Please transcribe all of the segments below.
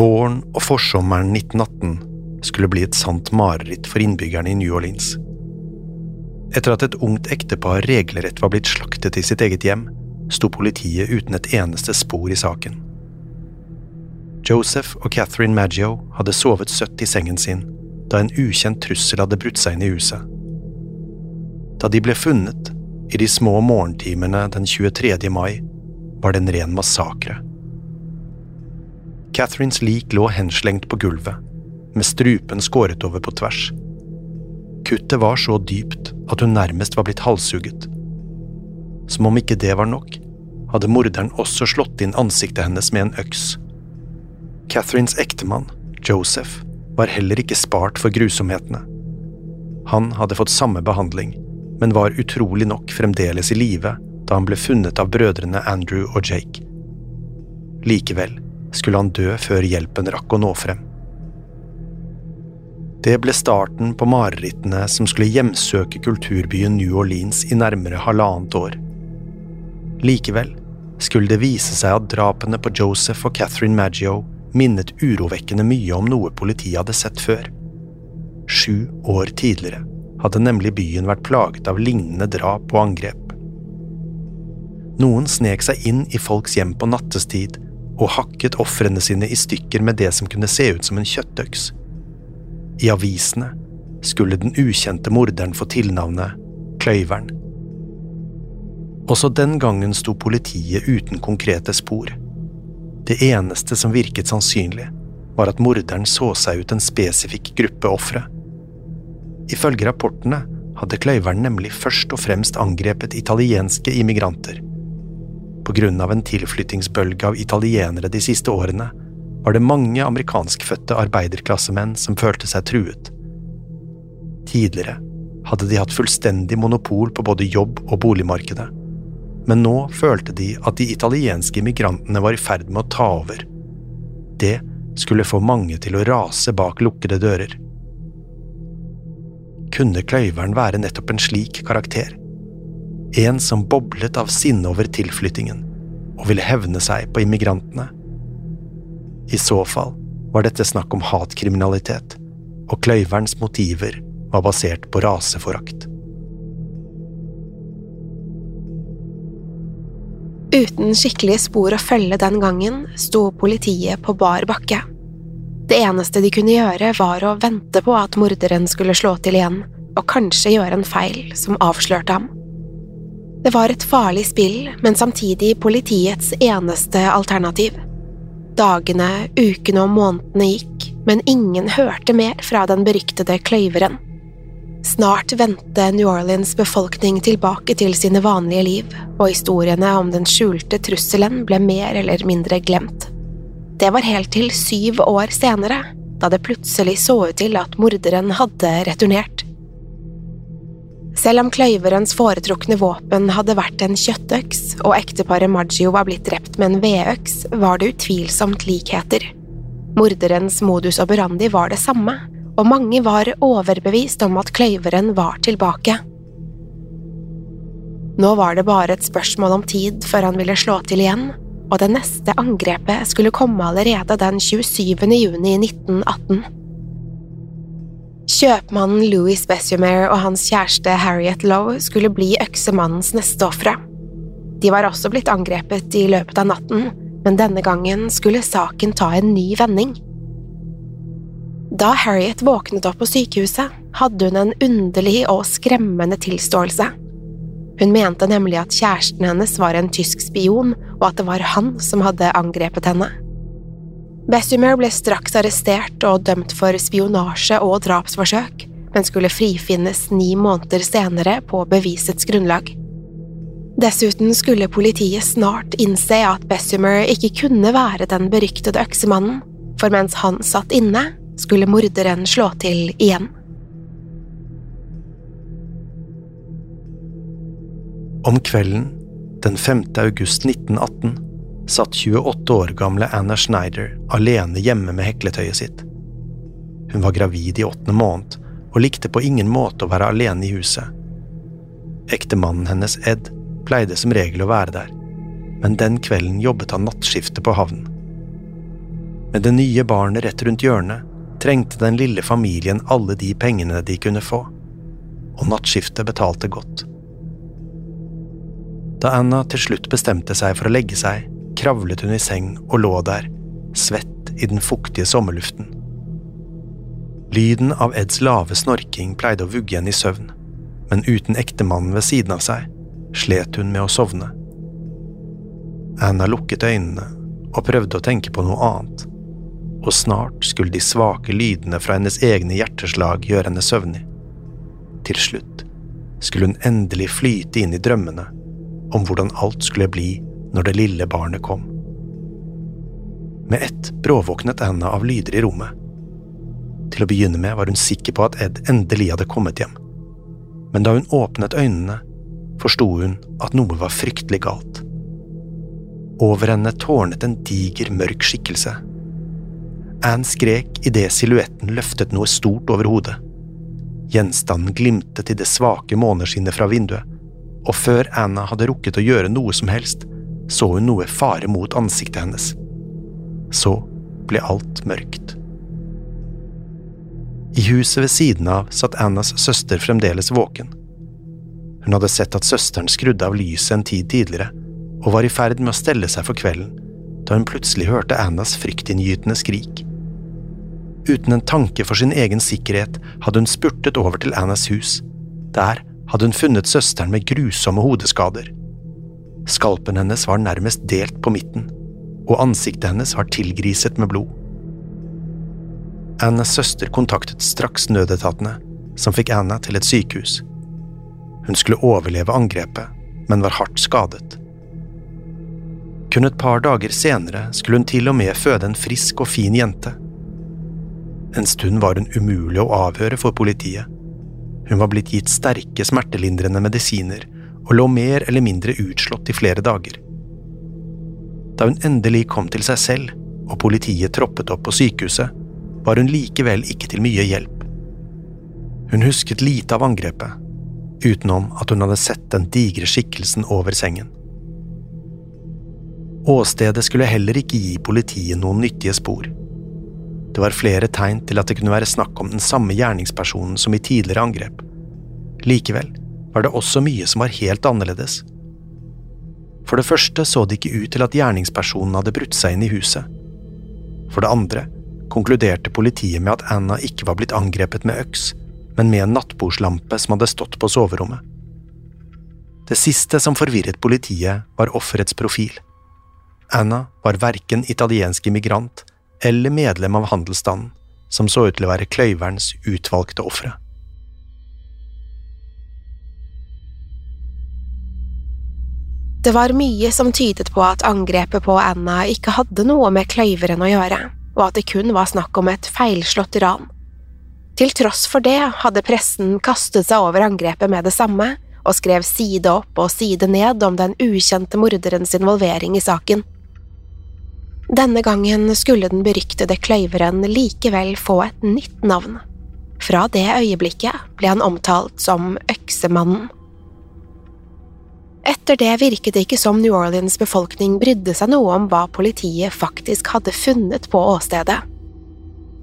Våren og forsommeren 1918 skulle bli et sant mareritt for innbyggerne i New Orleans. Etter at et ungt ektepar regelrett var blitt slaktet i sitt eget hjem, sto politiet uten et eneste spor i saken. Joseph og Catherine Maggio hadde sovet søtt i sengen sin da en ukjent trussel hadde brutt seg inn i huset. Da de ble funnet, i de små morgentimene den 23. mai, var det en ren massakre. Catherines lik lå henslengt på gulvet, med strupen skåret over på tvers. Kuttet var så dypt at hun nærmest var blitt halshugget. Som om ikke det var nok, hadde morderen også slått inn ansiktet hennes med en øks. Catherines ektemann, Joseph, var heller ikke spart for grusomhetene. Han hadde fått samme behandling, men var utrolig nok fremdeles i live da han ble funnet av brødrene Andrew og Jake. Likevel skulle han dø før hjelpen rakk å nå frem. Det ble starten på marerittene som skulle hjemsøke kulturbyen New Orleans i nærmere halvannet år. Likevel skulle det vise seg at drapene på Joseph og Catherine Maggio minnet urovekkende mye om noe politiet hadde sett før. Sju år tidligere hadde nemlig byen vært plaget av lignende drap og angrep. Noen snek seg inn i folks hjem på nattestid og hakket ofrene sine i stykker med det som kunne se ut som en kjøttøks. I avisene skulle den ukjente morderen få tilnavnet Kløyveren. Også den gangen sto politiet uten konkrete spor. Det eneste som virket sannsynlig, var at morderen så seg ut en spesifikk gruppe ofre. Ifølge rapportene hadde Kløyveren nemlig først og fremst angrepet italienske immigranter. På grunn av en tilflyttingsbølge av italienere de siste årene var det mange amerikanskfødte arbeiderklassemenn som følte seg truet. Tidligere hadde de hatt fullstendig monopol på både jobb og boligmarkedet, men nå følte de at de italienske immigrantene var i ferd med å ta over. Det skulle få mange til å rase bak lukkede dører. Kunne Kløyveren være nettopp en slik karakter? En som boblet av sinne over tilflyttingen og ville hevne seg på immigrantene? I så fall var dette snakk om hatkriminalitet, og Kløyverens motiver var basert på raseforakt. Uten skikkelige spor å følge den gangen sto politiet på bar bakke. Det eneste de kunne gjøre, var å vente på at morderen skulle slå til igjen, og kanskje gjøre en feil som avslørte ham. Det var et farlig spill, men samtidig politiets eneste alternativ. Dagene, ukene og månedene gikk, men ingen hørte mer fra den beryktede kløyveren. Snart vendte New Orleans' befolkning tilbake til sine vanlige liv, og historiene om den skjulte trusselen ble mer eller mindre glemt. Det var helt til syv år senere, da det plutselig så ut til at morderen hadde returnert. Selv om kløyverens foretrukne våpen hadde vært en kjøttøks, og ekteparet Maggio var blitt drept med en vedøks, var det utvilsomt likheter. Morderens modus operandi var det samme, og mange var overbevist om at kløyveren var tilbake. Nå var det bare et spørsmål om tid før han ville slå til igjen, og det neste angrepet skulle komme allerede den 27. juni 1918. Kjøpmannen Louis Bessemer og hans kjæreste Harriet Lowe skulle bli øksemannens neste ofre. De var også blitt angrepet i løpet av natten, men denne gangen skulle saken ta en ny vending. Da Harriet våknet opp på sykehuset, hadde hun en underlig og skremmende tilståelse. Hun mente nemlig at kjæresten hennes var en tysk spion, og at det var han som hadde angrepet henne. Bessumer ble straks arrestert og dømt for spionasje og drapsforsøk, men skulle frifinnes ni måneder senere på bevisets grunnlag. Dessuten skulle politiet snart innse at Bessemer ikke kunne være den beryktede øksemannen, for mens han satt inne, skulle morderen slå til igjen. Om kvelden den 5. august 1918 satt 28 år gamle Anna Schneider alene hjemme med hekletøyet sitt. Hun var gravid i åttende måned og likte på ingen måte å være alene i huset. Ektemannen hennes, Ed, pleide som regel å være der, men den kvelden jobbet han nattskiftet på havnen. Med det nye barnet rett rundt hjørnet trengte den lille familien alle de pengene de kunne få, og nattskiftet betalte godt. Da Anna til slutt bestemte seg for å legge seg, kravlet hun i seng og lå der, svett i den fuktige sommerluften. Lyden av Eds lave snorking pleide å vugge henne i søvn, men uten ektemannen ved siden av seg slet hun med å sovne. Anna lukket øynene og prøvde å tenke på noe annet, og snart skulle de svake lydene fra hennes egne hjerteslag gjøre henne søvnig. Til slutt skulle hun endelig flyte inn i drømmene om hvordan alt skulle bli når det lille barnet kom. Med ett bråvåknet Anna av lyder i rommet. Til å begynne med var hun sikker på at Ed endelig hadde kommet hjem, men da hun åpnet øynene, forsto hun at noe var fryktelig galt. Over henne tårnet en diger, mørk skikkelse. Anne skrek idet silhuetten løftet noe stort over hodet. Gjenstanden glimtet i det svake måneskinnet fra vinduet, og før Anna hadde rukket å gjøre noe som helst, så hun noe fare mot ansiktet hennes. Så ble alt mørkt. I huset ved siden av satt Annas søster fremdeles våken. Hun hadde sett at søsteren skrudde av lyset en tid tidligere, og var i ferd med å stelle seg for kvelden, da hun plutselig hørte Annas fryktinngytende skrik. Uten en tanke for sin egen sikkerhet hadde hun spurtet over til Annas hus. Der hadde hun funnet søsteren med grusomme hodeskader. Skalpen hennes var nærmest delt på midten, og ansiktet hennes var tilgriset med blod. Annas søster kontaktet straks nødetatene, som fikk Anna til et sykehus. Hun skulle overleve angrepet, men var hardt skadet. Kun et par dager senere skulle hun til og med føde en frisk og fin jente. En stund var hun umulig å avhøre for politiet. Hun var blitt gitt sterke smertelindrende medisiner og lå mer eller mindre utslått i flere dager. Da hun endelig kom til seg selv og politiet troppet opp på sykehuset, var hun likevel ikke til mye hjelp. Hun husket lite av angrepet, utenom at hun hadde sett den digre skikkelsen over sengen. Åstedet skulle heller ikke gi politiet noen nyttige spor. Det var flere tegn til at det kunne være snakk om den samme gjerningspersonen som i tidligere angrep. Likevel var det også mye som var helt annerledes. For det første så det ikke ut til at gjerningspersonen hadde brutt seg inn i huset. For det andre konkluderte politiet med at Anna ikke var blitt angrepet med øks, men med en nattbordslampe som hadde stått på soverommet. Det siste som forvirret politiet, var offerets profil. Anna var verken italiensk immigrant eller medlem av handelsstanden, som så ut til å være kløyverens utvalgte ofre. Det var mye som tydet på at angrepet på Anna ikke hadde noe med kløyveren å gjøre, og at det kun var snakk om et feilslått ran. Til tross for det hadde pressen kastet seg over angrepet med det samme, og skrev side opp og side ned om den ukjente morderens involvering i saken. Denne gangen skulle den beryktede kløyveren likevel få et nytt navn. Fra det øyeblikket ble han omtalt som Øksemannen. Etter det virket det ikke som New Orleans befolkning brydde seg noe om hva politiet faktisk hadde funnet på åstedet.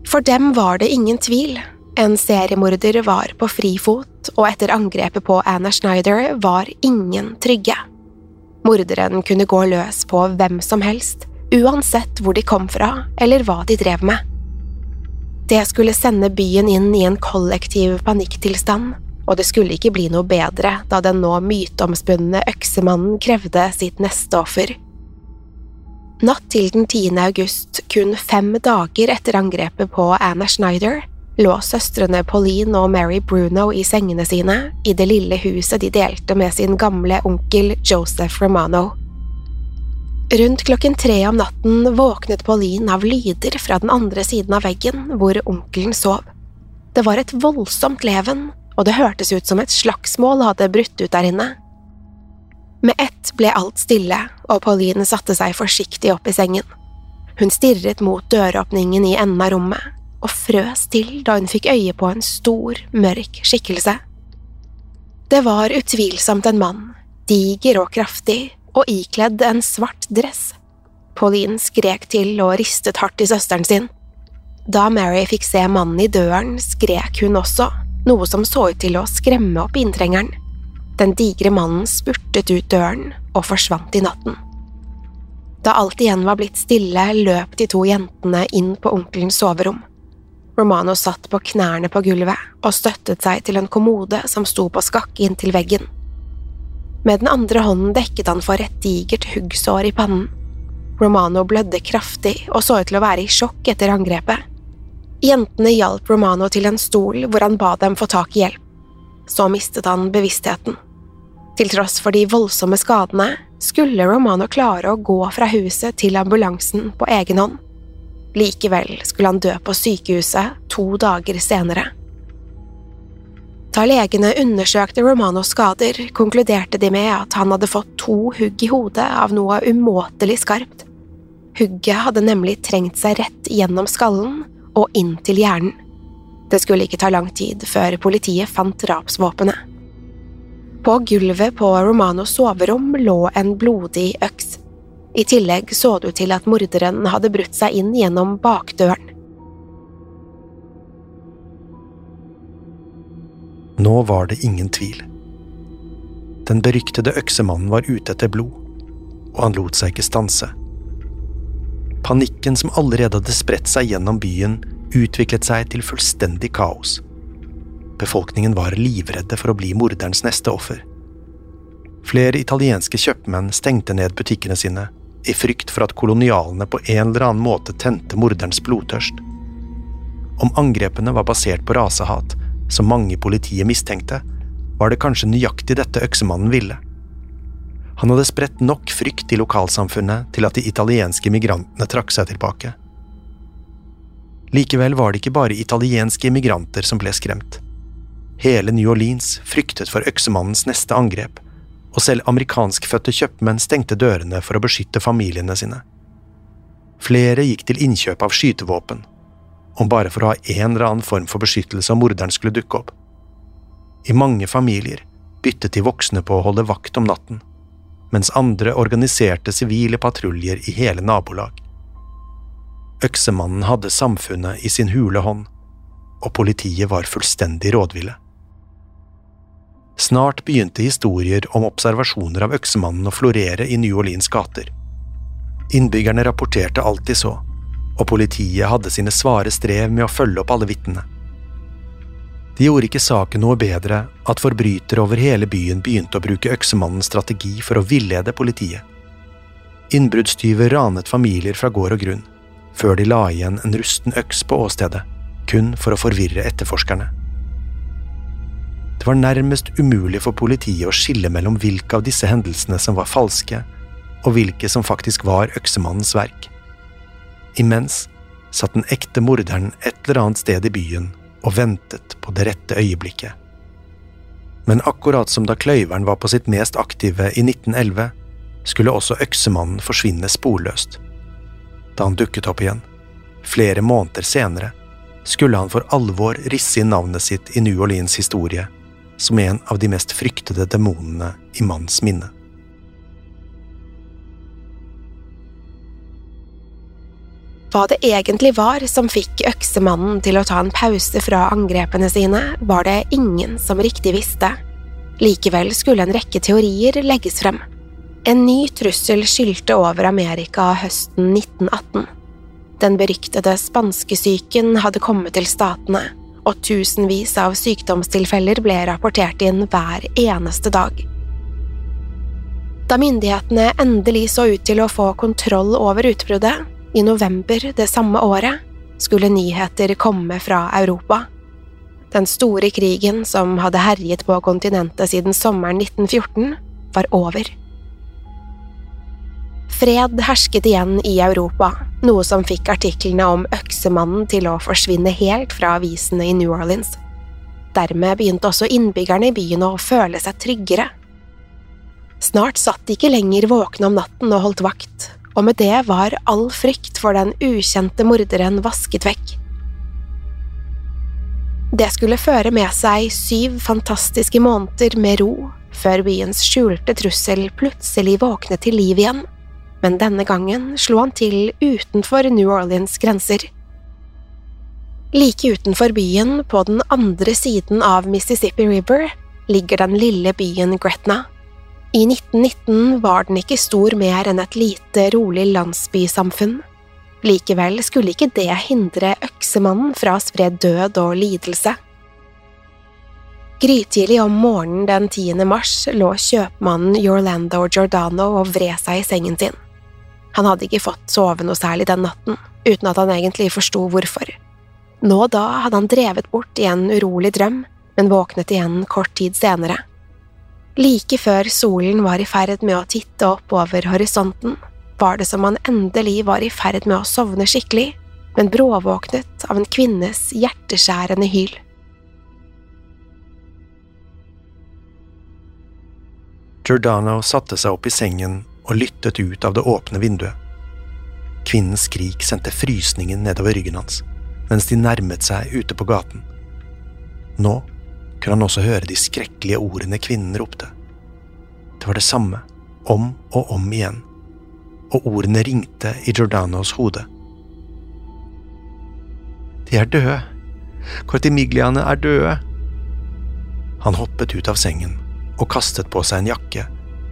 For dem var det ingen tvil. En seriemorder var på frifot, og etter angrepet på Anna Schneider var ingen trygge. Morderen kunne gå løs på hvem som helst, uansett hvor de kom fra eller hva de drev med. Det skulle sende byen inn i en kollektiv panikktilstand, og det skulle ikke bli noe bedre da den nå myteomspunne øksemannen krevde sitt neste offer. Natt til den 10. august, kun fem dager etter angrepet på Anna Schneider, lå søstrene Pauline og Mary Bruno i sengene sine i det lille huset de delte med sin gamle onkel Joseph Romano. Rundt klokken tre om natten våknet Pauline av lyder fra den andre siden av veggen hvor onkelen sov. Det var et voldsomt leven, og det hørtes ut som et slagsmål hadde brutt ut der inne. Med ett ble alt stille, og Pauline satte seg forsiktig opp i sengen. Hun stirret mot døråpningen i enden av rommet, og frøs til da hun fikk øye på en stor, mørk skikkelse. Det var utvilsomt en mann, diger og kraftig, og ikledd en svart dress. Pauline skrek til og ristet hardt i søsteren sin. Da Mary fikk se mannen i døren, skrek hun også, noe som så ut til å skremme opp inntrengeren. Den digre mannen spurtet ut døren og forsvant i natten. Da alt igjen var blitt stille, løp de to jentene inn på onkelens soverom. Romano satt på knærne på gulvet og støttet seg til en kommode som sto på skakke inntil veggen. Med den andre hånden dekket han for et digert huggsår i pannen. Romano blødde kraftig og så ut til å være i sjokk etter angrepet. Jentene hjalp Romano til en stol hvor han ba dem få tak i hjelp. Så mistet han bevisstheten. Til tross for de voldsomme skadene skulle Romano klare å gå fra huset til ambulansen på egen hånd. Likevel skulle han dø på sykehuset to dager senere. Da legene undersøkte Romanos skader, konkluderte de med at han hadde fått to hugg i hodet av noe umåtelig skarpt. Hugget hadde nemlig trengt seg rett gjennom skallen og inn til hjernen. Det skulle ikke ta lang tid før politiet fant drapsvåpenet. På gulvet på Romanos soverom lå en blodig øks. I tillegg så ut til at morderen hadde brutt seg inn gjennom bakdøren. Nå var det ingen tvil. Den beryktede øksemannen var ute etter blod, og han lot seg ikke stanse. Panikken som allerede hadde spredt seg gjennom byen, utviklet seg til fullstendig kaos. Befolkningen var livredde for å bli morderens neste offer. Flere italienske kjøpmenn stengte ned butikkene sine i frykt for at kolonialene på en eller annen måte tente morderens blodtørst. Om angrepene var basert på rasehat, som mange i politiet mistenkte, var det kanskje nøyaktig dette øksemannen ville. Han hadde spredt nok frykt i lokalsamfunnet til at de italienske migrantene trakk seg tilbake. Likevel var det ikke bare italienske immigranter som ble skremt. Hele New Orleans fryktet for øksemannens neste angrep, og selv amerikanskfødte kjøpmenn stengte dørene for å beskytte familiene sine. Flere gikk til innkjøp av skytevåpen, om bare for å ha en eller annen form for beskyttelse om morderen skulle dukke opp. I mange familier byttet de voksne på å holde vakt om natten, mens andre organiserte sivile patruljer i hele nabolag. Øksemannen hadde samfunnet i sin hule hånd, og politiet var fullstendig rådville. Snart begynte historier om observasjoner av øksemannen å florere i New Orleans gater. Innbyggerne rapporterte alt de så, og politiet hadde sine svare strev med å følge opp alle vitnene. Det gjorde ikke saken noe bedre at forbrytere over hele byen begynte å bruke øksemannens strategi for å villede politiet. Innbruddstyver ranet familier fra gård og grunn, før de la igjen en rusten øks på åstedet, kun for å forvirre etterforskerne. Det var nærmest umulig for politiet å skille mellom hvilke av disse hendelsene som var falske, og hvilke som faktisk var øksemannens verk. Imens satt den ekte morderen et eller annet sted i byen og ventet på det rette øyeblikket. Men akkurat som da Kløyveren var på sitt mest aktive i 1911, skulle også øksemannen forsvinne sporløst. Da han dukket opp igjen, flere måneder senere, skulle han for alvor risse inn navnet sitt i New Orleans historie som en av de mest fryktede demonene i manns minne. Hva det egentlig var som fikk øksemannen til å ta en pause fra angrepene sine, var det ingen som riktig visste. Likevel skulle en rekke teorier legges frem. En ny trussel skylte over Amerika høsten 1918. Den beryktede spanskesyken hadde kommet til statene, og tusenvis av sykdomstilfeller ble rapportert inn hver eneste dag. Da myndighetene endelig så ut til å få kontroll over utbruddet, i november det samme året, skulle nyheter komme fra Europa. Den store krigen som hadde herjet på kontinentet siden sommeren 1914, var over. Fred hersket igjen i Europa, noe som fikk artiklene om Øksemannen til å forsvinne helt fra avisene i New Orleans. Dermed begynte også innbyggerne i byen å føle seg tryggere. Snart satt de ikke lenger våkne om natten og holdt vakt, og med det var all frykt for den ukjente morderen vasket vekk. Det skulle føre med seg syv fantastiske måneder med ro, før byens skjulte trussel plutselig våknet til liv igjen men denne gangen slo han til utenfor New Orleans' grenser. Like utenfor byen, på den andre siden av Mississippi River, ligger den lille byen Gretna. I 1919 var den ikke stor mer enn et lite, rolig landsbysamfunn. Likevel skulle ikke det hindre øksemannen fra å spre død og lidelse. Grytidlig om morgenen den 10. mars lå kjøpmannen Yorlando Giordano og vred seg i sengen sin. Han hadde ikke fått sove noe særlig den natten, uten at han egentlig forsto hvorfor. Nå da hadde han drevet bort i en urolig drøm, men våknet igjen kort tid senere. Like før solen var i ferd med å titte opp over horisonten, var det som han endelig var i ferd med å sovne skikkelig, men bråvåknet av en kvinnes hjerteskjærende hyl. Giordano satte seg opp i sengen og lyttet ut av det åpne vinduet. Kvinnens skrik sendte frysningen nedover ryggen hans mens de nærmet seg ute på gaten. Nå kunne han også høre de skrekkelige ordene kvinnen ropte. Det var det samme, om og om igjen, og ordene ringte i Giordanos hode. De er døde. Cortimigliaene er døde. Han hoppet ut av sengen og kastet på seg en jakke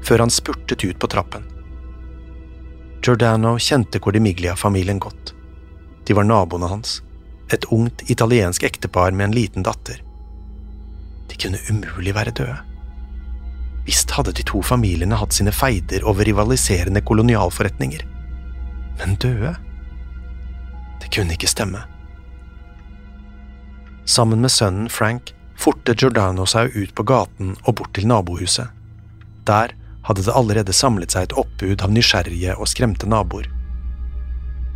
før han spurtet ut på trappen. Giordano kjente Cordimiglia-familien godt. De var naboene hans, et ungt italiensk ektepar med en liten datter. De kunne umulig være døde. Visst hadde de to familiene hatt sine feider over rivaliserende kolonialforretninger, men døde? Det kunne ikke stemme. Sammen med sønnen Frank fortet Giordano seg ut på gaten og bort til nabohuset. Der hadde det allerede samlet seg et oppbud av nysgjerrige og skremte naboer.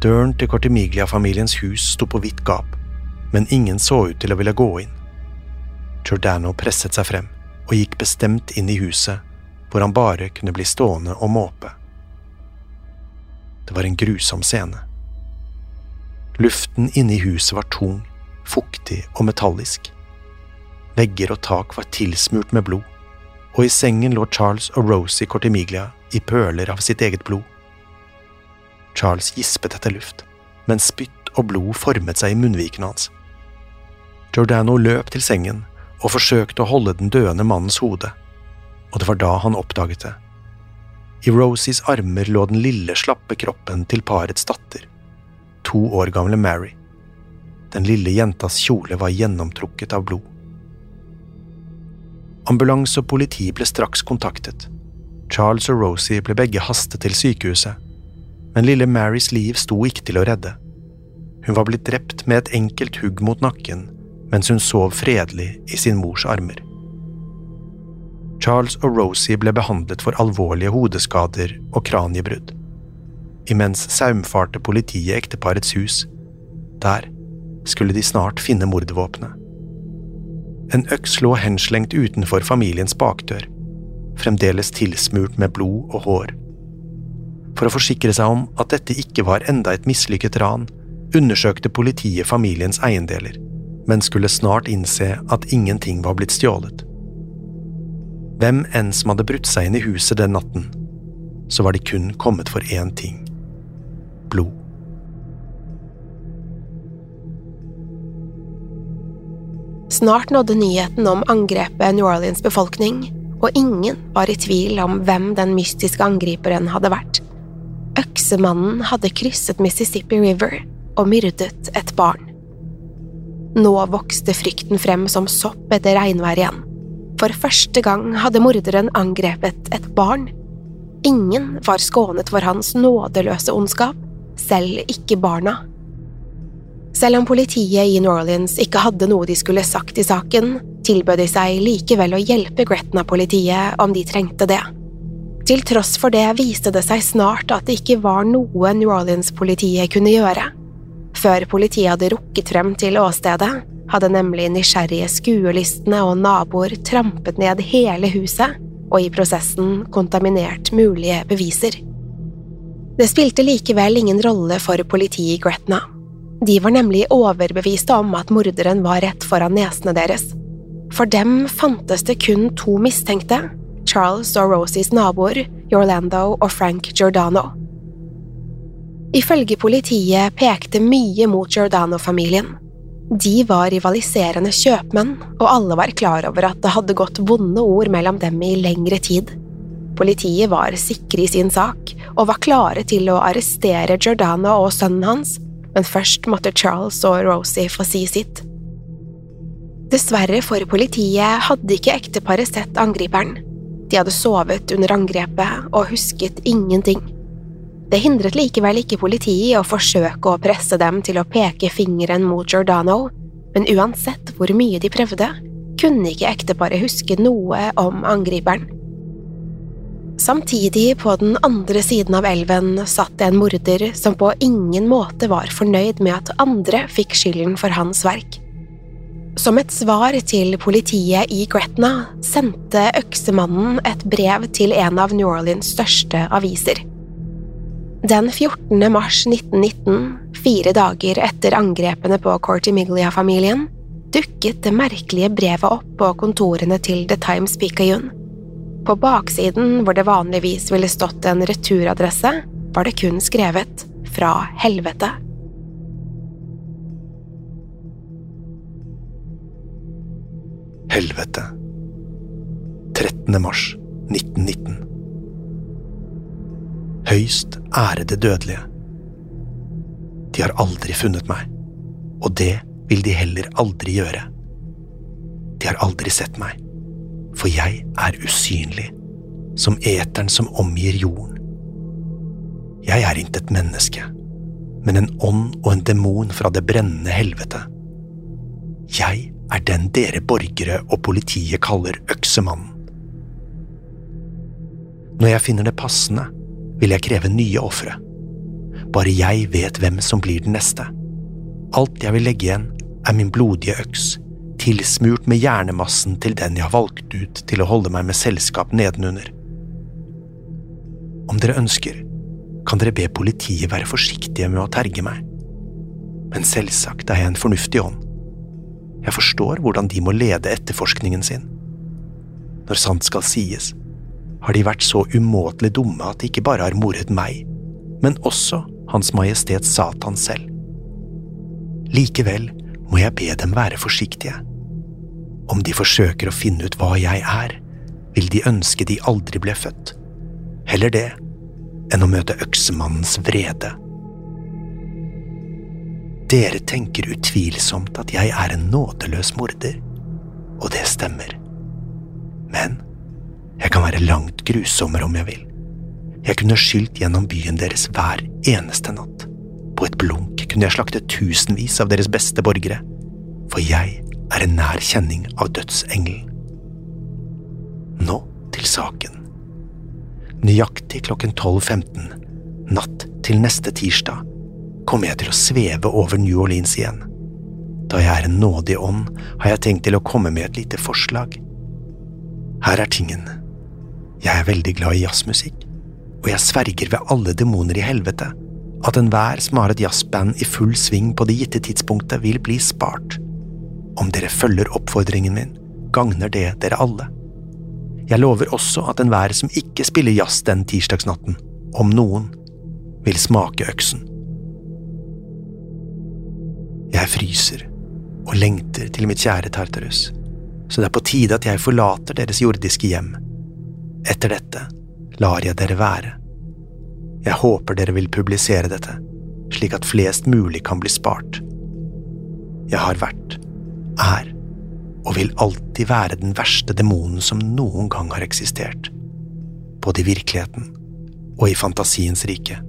Døren til Cortimiglia-familiens hus sto på vidt gap, men ingen så ut til å ville gå inn. Giordano presset seg frem og gikk bestemt inn i huset, hvor han bare kunne bli stående og måpe. Det var en grusom scene. Luften inne i huset var tung, fuktig og metallisk. Vegger og tak var tilsmurt med blod og i sengen lå Charles og Rosie Cortimiglia i pøler av sitt eget blod. Charles gispet etter luft, men spytt og blod formet seg i munnvikene hans. Giordano løp til sengen og forsøkte å holde den døende mannens hode, og det var da han oppdaget det. I Rosies armer lå den lille, slappe kroppen til parets datter, to år gamle Mary. Den lille jentas kjole var gjennomtrukket av blod. Ambulanse og politi ble straks kontaktet. Charles og Rosie ble begge hastet til sykehuset, men lille Marys liv sto ikke til å redde. Hun var blitt drept med et enkelt hugg mot nakken mens hun sov fredelig i sin mors armer. Charles og Rosie ble behandlet for alvorlige hodeskader og kraniebrudd. Imens saumfarte politiet ekteparets hus. Der skulle de snart finne mordvåpenet. En øks lå henslengt utenfor familiens bakdør, fremdeles tilsmurt med blod og hår. For å forsikre seg om at dette ikke var enda et mislykket ran, undersøkte politiet familiens eiendeler, men skulle snart innse at ingenting var blitt stjålet. Hvem enn som hadde brutt seg inn i huset den natten, så var de kun kommet for én ting – blod. Snart nådde nyheten om angrepet New Orleans befolkning, og ingen var i tvil om hvem den mystiske angriperen hadde vært. Øksemannen hadde krysset Mississippi River og myrdet et barn. Nå vokste frykten frem som sopp etter regnvær igjen. For første gang hadde morderen angrepet et barn. Ingen var skånet for hans nådeløse ondskap, selv ikke barna. Selv om politiet i New Orleans ikke hadde noe de skulle sagt i saken, tilbød de seg likevel å hjelpe Gretna-politiet om de trengte det. Til tross for det viste det seg snart at det ikke var noe New Orleans-politiet kunne gjøre. Før politiet hadde rukket frem til åstedet, hadde nemlig nysgjerrige skuelystne og naboer trampet ned hele huset og i prosessen kontaminert mulige beviser. Det spilte likevel ingen rolle for politiet i Gretna. De var nemlig overbeviste om at morderen var rett foran nesene deres. For dem fantes det kun to mistenkte, Charles og Rosies naboer, Orlando og Frank Giordano. Ifølge politiet pekte mye mot Giordano-familien. De var rivaliserende kjøpmenn, og alle var klar over at det hadde gått vonde ord mellom dem i lengre tid. Politiet var sikre i sin sak, og var klare til å arrestere Giordano og sønnen hans men først måtte Charles og Rosie få si sitt. Dessverre for politiet hadde ikke ekteparet sett angriperen. De hadde sovet under angrepet og husket ingenting. Det hindret likevel ikke politiet i å forsøke å presse dem til å peke fingeren mot Giordano, men uansett hvor mye de prøvde, kunne ikke ekteparet huske noe om angriperen. Samtidig, på den andre siden av elven, satt en morder som på ingen måte var fornøyd med at andre fikk skylden for hans verk. Som et svar til politiet i Gretna sendte øksemannen et brev til en av New Orleans største aviser. Den 14. mars 1919, fire dager etter angrepene på Cortimiglia-familien, dukket det merkelige brevet opp på kontorene til The Times Picayune. På baksiden, hvor det vanligvis ville stått en returadresse, var det kun skrevet Fra helvete. Helvete. 13. mars 1919. Høyst ærede dødelige. De har aldri funnet meg, og det vil de heller aldri gjøre. De har aldri sett meg for jeg er usynlig, som eteren som omgir jorden. Jeg er intet menneske, men en ånd og en demon fra det brennende helvete. Jeg er den dere borgere og politiet kaller Øksemannen. Når jeg finner det passende, vil jeg kreve nye ofre. Bare jeg vet hvem som blir den neste. Alt jeg vil legge igjen, er min blodige øks tilsmurt med hjernemassen til den jeg har valgt ut til å holde meg med selskap nedenunder. Om dere ønsker, kan dere be politiet være forsiktige med å terge meg. Men selvsagt er jeg en fornuftig ånd. Jeg forstår hvordan de må lede etterforskningen sin. Når sant skal sies, har de vært så umåtelig dumme at de ikke bare har moret meg, men også Hans Majestet Satan selv. Likevel må jeg be dem være forsiktige. Om de forsøker å finne ut hva jeg er, vil de ønske de aldri ble født. Heller det enn å møte øksemannens vrede. Dere tenker utvilsomt at jeg er en nådeløs morder, og det stemmer. Men jeg kan være langt grusommere om jeg vil. Jeg kunne skylt gjennom byen deres hver eneste natt, på et blunk kunne jeg slakte tusenvis av deres beste borgere, for jeg er en nær kjenning av dødsengelen. Nå til saken. Nøyaktig klokken 12.15, natt til neste tirsdag, kommer jeg til å sveve over New Orleans igjen. Da jeg er en nådig ånd, har jeg tenkt til å komme med et lite forslag. Her er tingen. Jeg er veldig glad i jazzmusikk, og jeg sverger ved alle demoner i helvete at enhver som har et jazzband i full sving på det gitte tidspunktet, vil bli spart. Om dere følger oppfordringen min, gagner det dere alle. Jeg lover også at enhver som ikke spiller jazz den tirsdagsnatten, om noen, vil smake øksen. Jeg fryser og lengter til mitt kjære Tartarus, så det er på tide at jeg forlater deres jordiske hjem. Etter dette lar jeg dere være. Jeg håper dere vil publisere dette, slik at flest mulig kan bli spart. Jeg har vært, er og vil alltid være den verste demonen som noen gang har eksistert, både i virkeligheten og i fantasiens rike.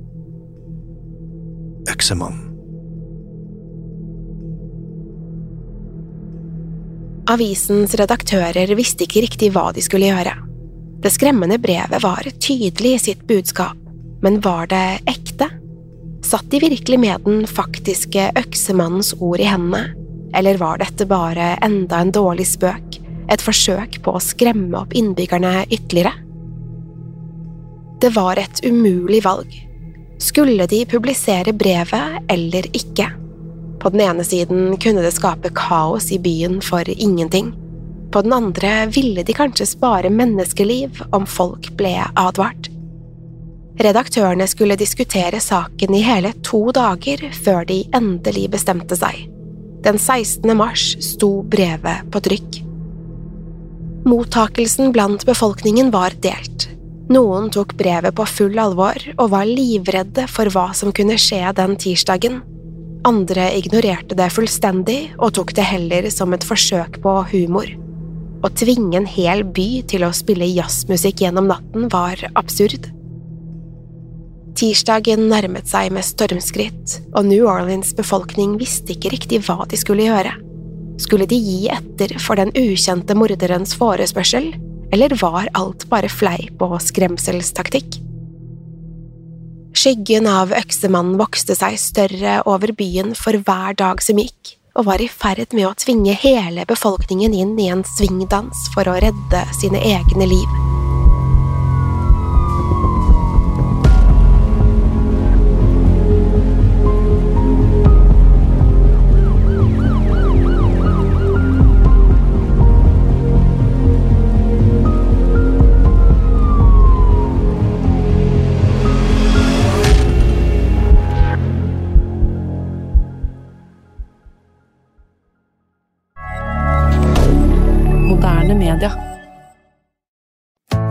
Øksemannen. Avisens redaktører visste ikke riktig hva de skulle gjøre. Det skremmende brevet var tydelig i sitt budskap, men var det ekte? Satt de virkelig med den faktiske øksemannens ord i hendene, eller var dette bare enda en dårlig spøk, et forsøk på å skremme opp innbyggerne ytterligere? Det var et umulig valg. Skulle de publisere brevet eller ikke? På den ene siden kunne det skape kaos i byen for ingenting. På den andre ville de kanskje spare menneskeliv om folk ble advart. Redaktørene skulle diskutere saken i hele to dager før de endelig bestemte seg. Den 16. mars sto brevet på trykk. Mottakelsen blant befolkningen var delt. Noen tok brevet på full alvor og var livredde for hva som kunne skje den tirsdagen. Andre ignorerte det fullstendig og tok det heller som et forsøk på humor. Å tvinge en hel by til å spille jazzmusikk gjennom natten var absurd. Tirsdagen nærmet seg med stormskritt, og New Orleans befolkning visste ikke riktig hva de skulle gjøre. Skulle de gi etter for den ukjente morderens forespørsel, eller var alt bare fleip og skremselstaktikk? Skyggen av øksemannen vokste seg større over byen for hver dag som gikk, og var i ferd med å tvinge hele befolkningen inn i en svingdans for å redde sine egne liv.